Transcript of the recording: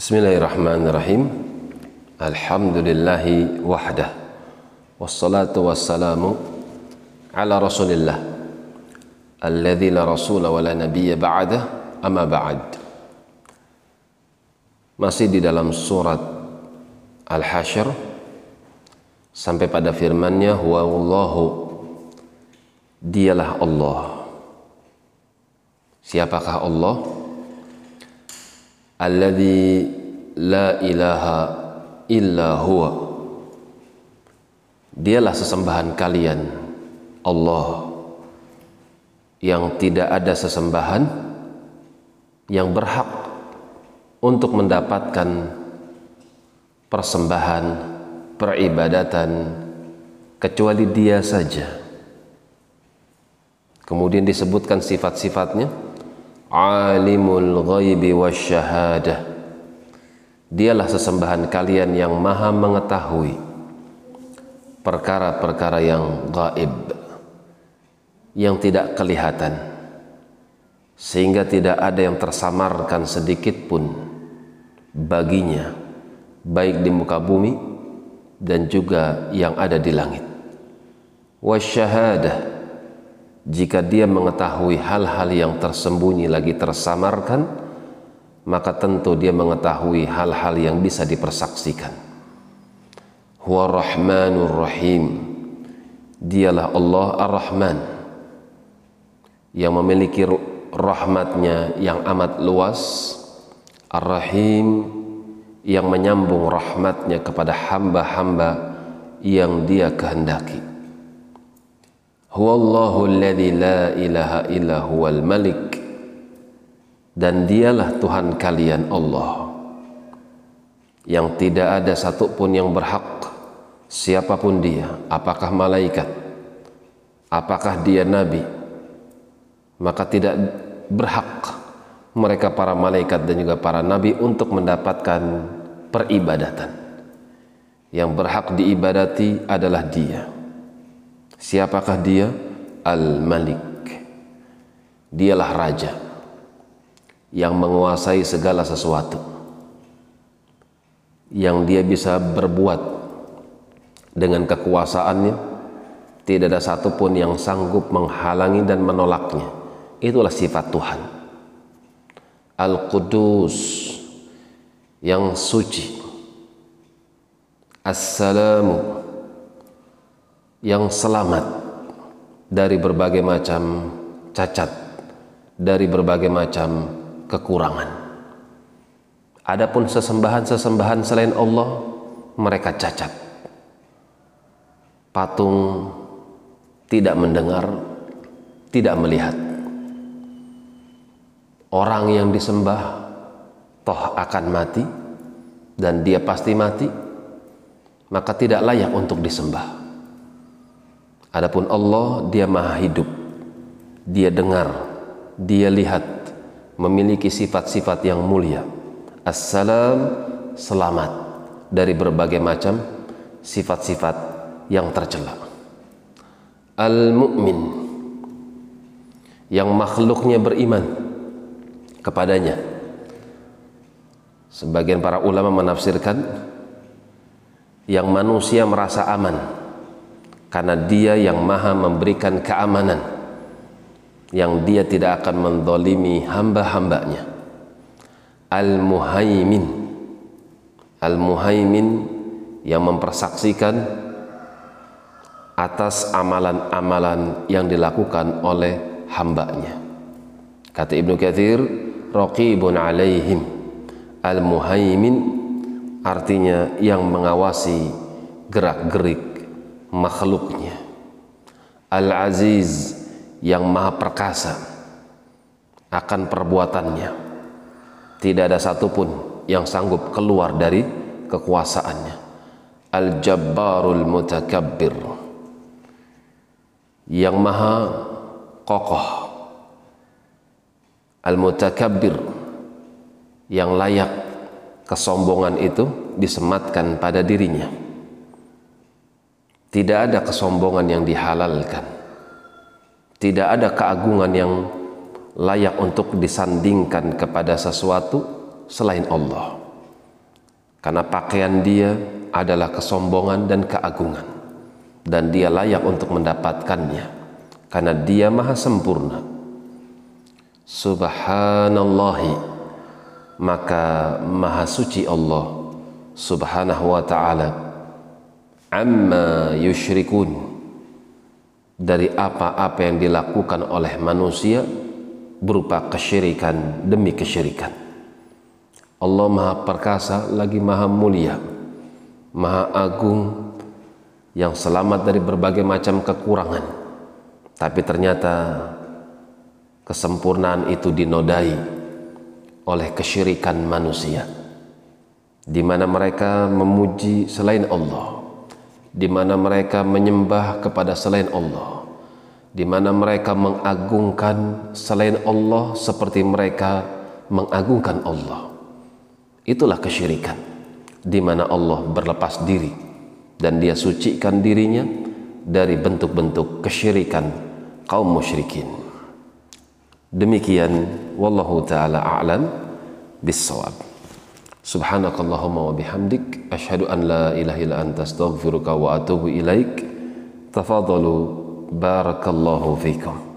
Bismillahirrahmanirrahim. Alhamdulillahi wahdah. Wassalatu wassalamu ala Rasulillah alladzi la rasula wa la nabiyya ba'dah amma ba'd. Masih di dalam surat Al-Hasyr sampai pada firman-Nya huwa Allahu dialah Allah. Siapakah Allah? Alladzi la ilaha illa huwa. Dialah sesembahan kalian Allah. Yang tidak ada sesembahan yang berhak untuk mendapatkan persembahan peribadatan kecuali dia saja. Kemudian disebutkan sifat-sifatnya alimul ghaibi wasyahadah dialah sesembahan kalian yang maha mengetahui perkara-perkara yang gaib yang tidak kelihatan sehingga tidak ada yang tersamarkan sedikit pun baginya baik di muka bumi dan juga yang ada di langit. Wasyahadah jika dia mengetahui hal-hal yang tersembunyi lagi tersamarkan maka tentu dia mengetahui hal-hal yang bisa dipersaksikan. Huwa rahmanur rahim. Dialah Allah ar-Rahman yang memiliki rahmatnya yang amat luas Ar-Rahim yang menyambung rahmatnya kepada hamba-hamba yang dia kehendaki Huwallahu alladhi la ilaha illa huwal malik. Dan dialah Tuhan kalian Allah. Yang tidak ada satupun yang berhak siapa pun dia apakah malaikat apakah dia nabi maka tidak berhak mereka para malaikat dan juga para nabi untuk mendapatkan peribadatan. Yang berhak diibadati adalah dia siapakah dia al-malik dialah raja yang menguasai segala sesuatu yang dia bisa berbuat dengan kekuasaannya tidak ada satupun yang sanggup menghalangi dan menolaknya Itulah sifat Tuhan. Al-Qudus yang suci. Assalamu yang selamat dari berbagai macam cacat, dari berbagai macam kekurangan. Adapun sesembahan-sesembahan selain Allah, mereka cacat. Patung tidak mendengar, tidak melihat orang yang disembah toh akan mati dan dia pasti mati maka tidak layak untuk disembah adapun Allah dia maha hidup. Dia dengar dia lihat memiliki sifat-sifat yang mulia. Assalam selamat. Dari berbagai macam sifat-sifat yang tercela. Al-mu'min yang makhluknya beriman kepadanya. Sebagian para ulama menafsirkan yang manusia merasa aman karena dia yang maha memberikan keamanan yang dia tidak akan mendolimi hamba-hambanya. Al-Muhaimin. Al-Muhaimin yang mempersaksikan atas amalan-amalan yang dilakukan oleh hambanya. Kata Ibnu Katsir raqibun alaihim. Al-muhaimin artinya yang mengawasi gerak-gerik makhluknya. Al-aziz yang maha perkasa akan perbuatannya. Tidak ada satupun yang sanggup keluar dari kekuasaannya. Al-jabbarul mutakabbir yang maha kokoh. Al-mutakabbir yang layak kesombongan itu disematkan pada dirinya tidak ada kesombongan yang dihalalkan. Tidak ada keagungan yang layak untuk disandingkan kepada sesuatu selain Allah. Karena pakaian dia adalah kesombongan dan keagungan. Dan dia layak untuk mendapatkannya. Karena dia maha sempurna. Subhanallahi. Maka maha suci Allah subhanahu wa ta'ala amma yushrikun dari apa-apa yang dilakukan oleh manusia berupa kesyirikan demi kesyirikan. Allah Maha Perkasa lagi Maha Mulia, Maha Agung yang selamat dari berbagai macam kekurangan. Tapi ternyata kesempurnaan itu dinodai oleh kesyirikan manusia di mana mereka memuji selain Allah di mana mereka menyembah kepada selain Allah, di mana mereka mengagungkan selain Allah seperti mereka mengagungkan Allah. Itulah kesyirikan, di mana Allah berlepas diri dan Dia sucikan dirinya dari bentuk-bentuk kesyirikan kaum musyrikin. Demikian wallahu taala a'lam bissawab. Subhanakallahumma wa bihamdik asyhadu an la ilaha illa anta astaghfiruka wa atubu ilaik. Tafadalu barakallahu fikum.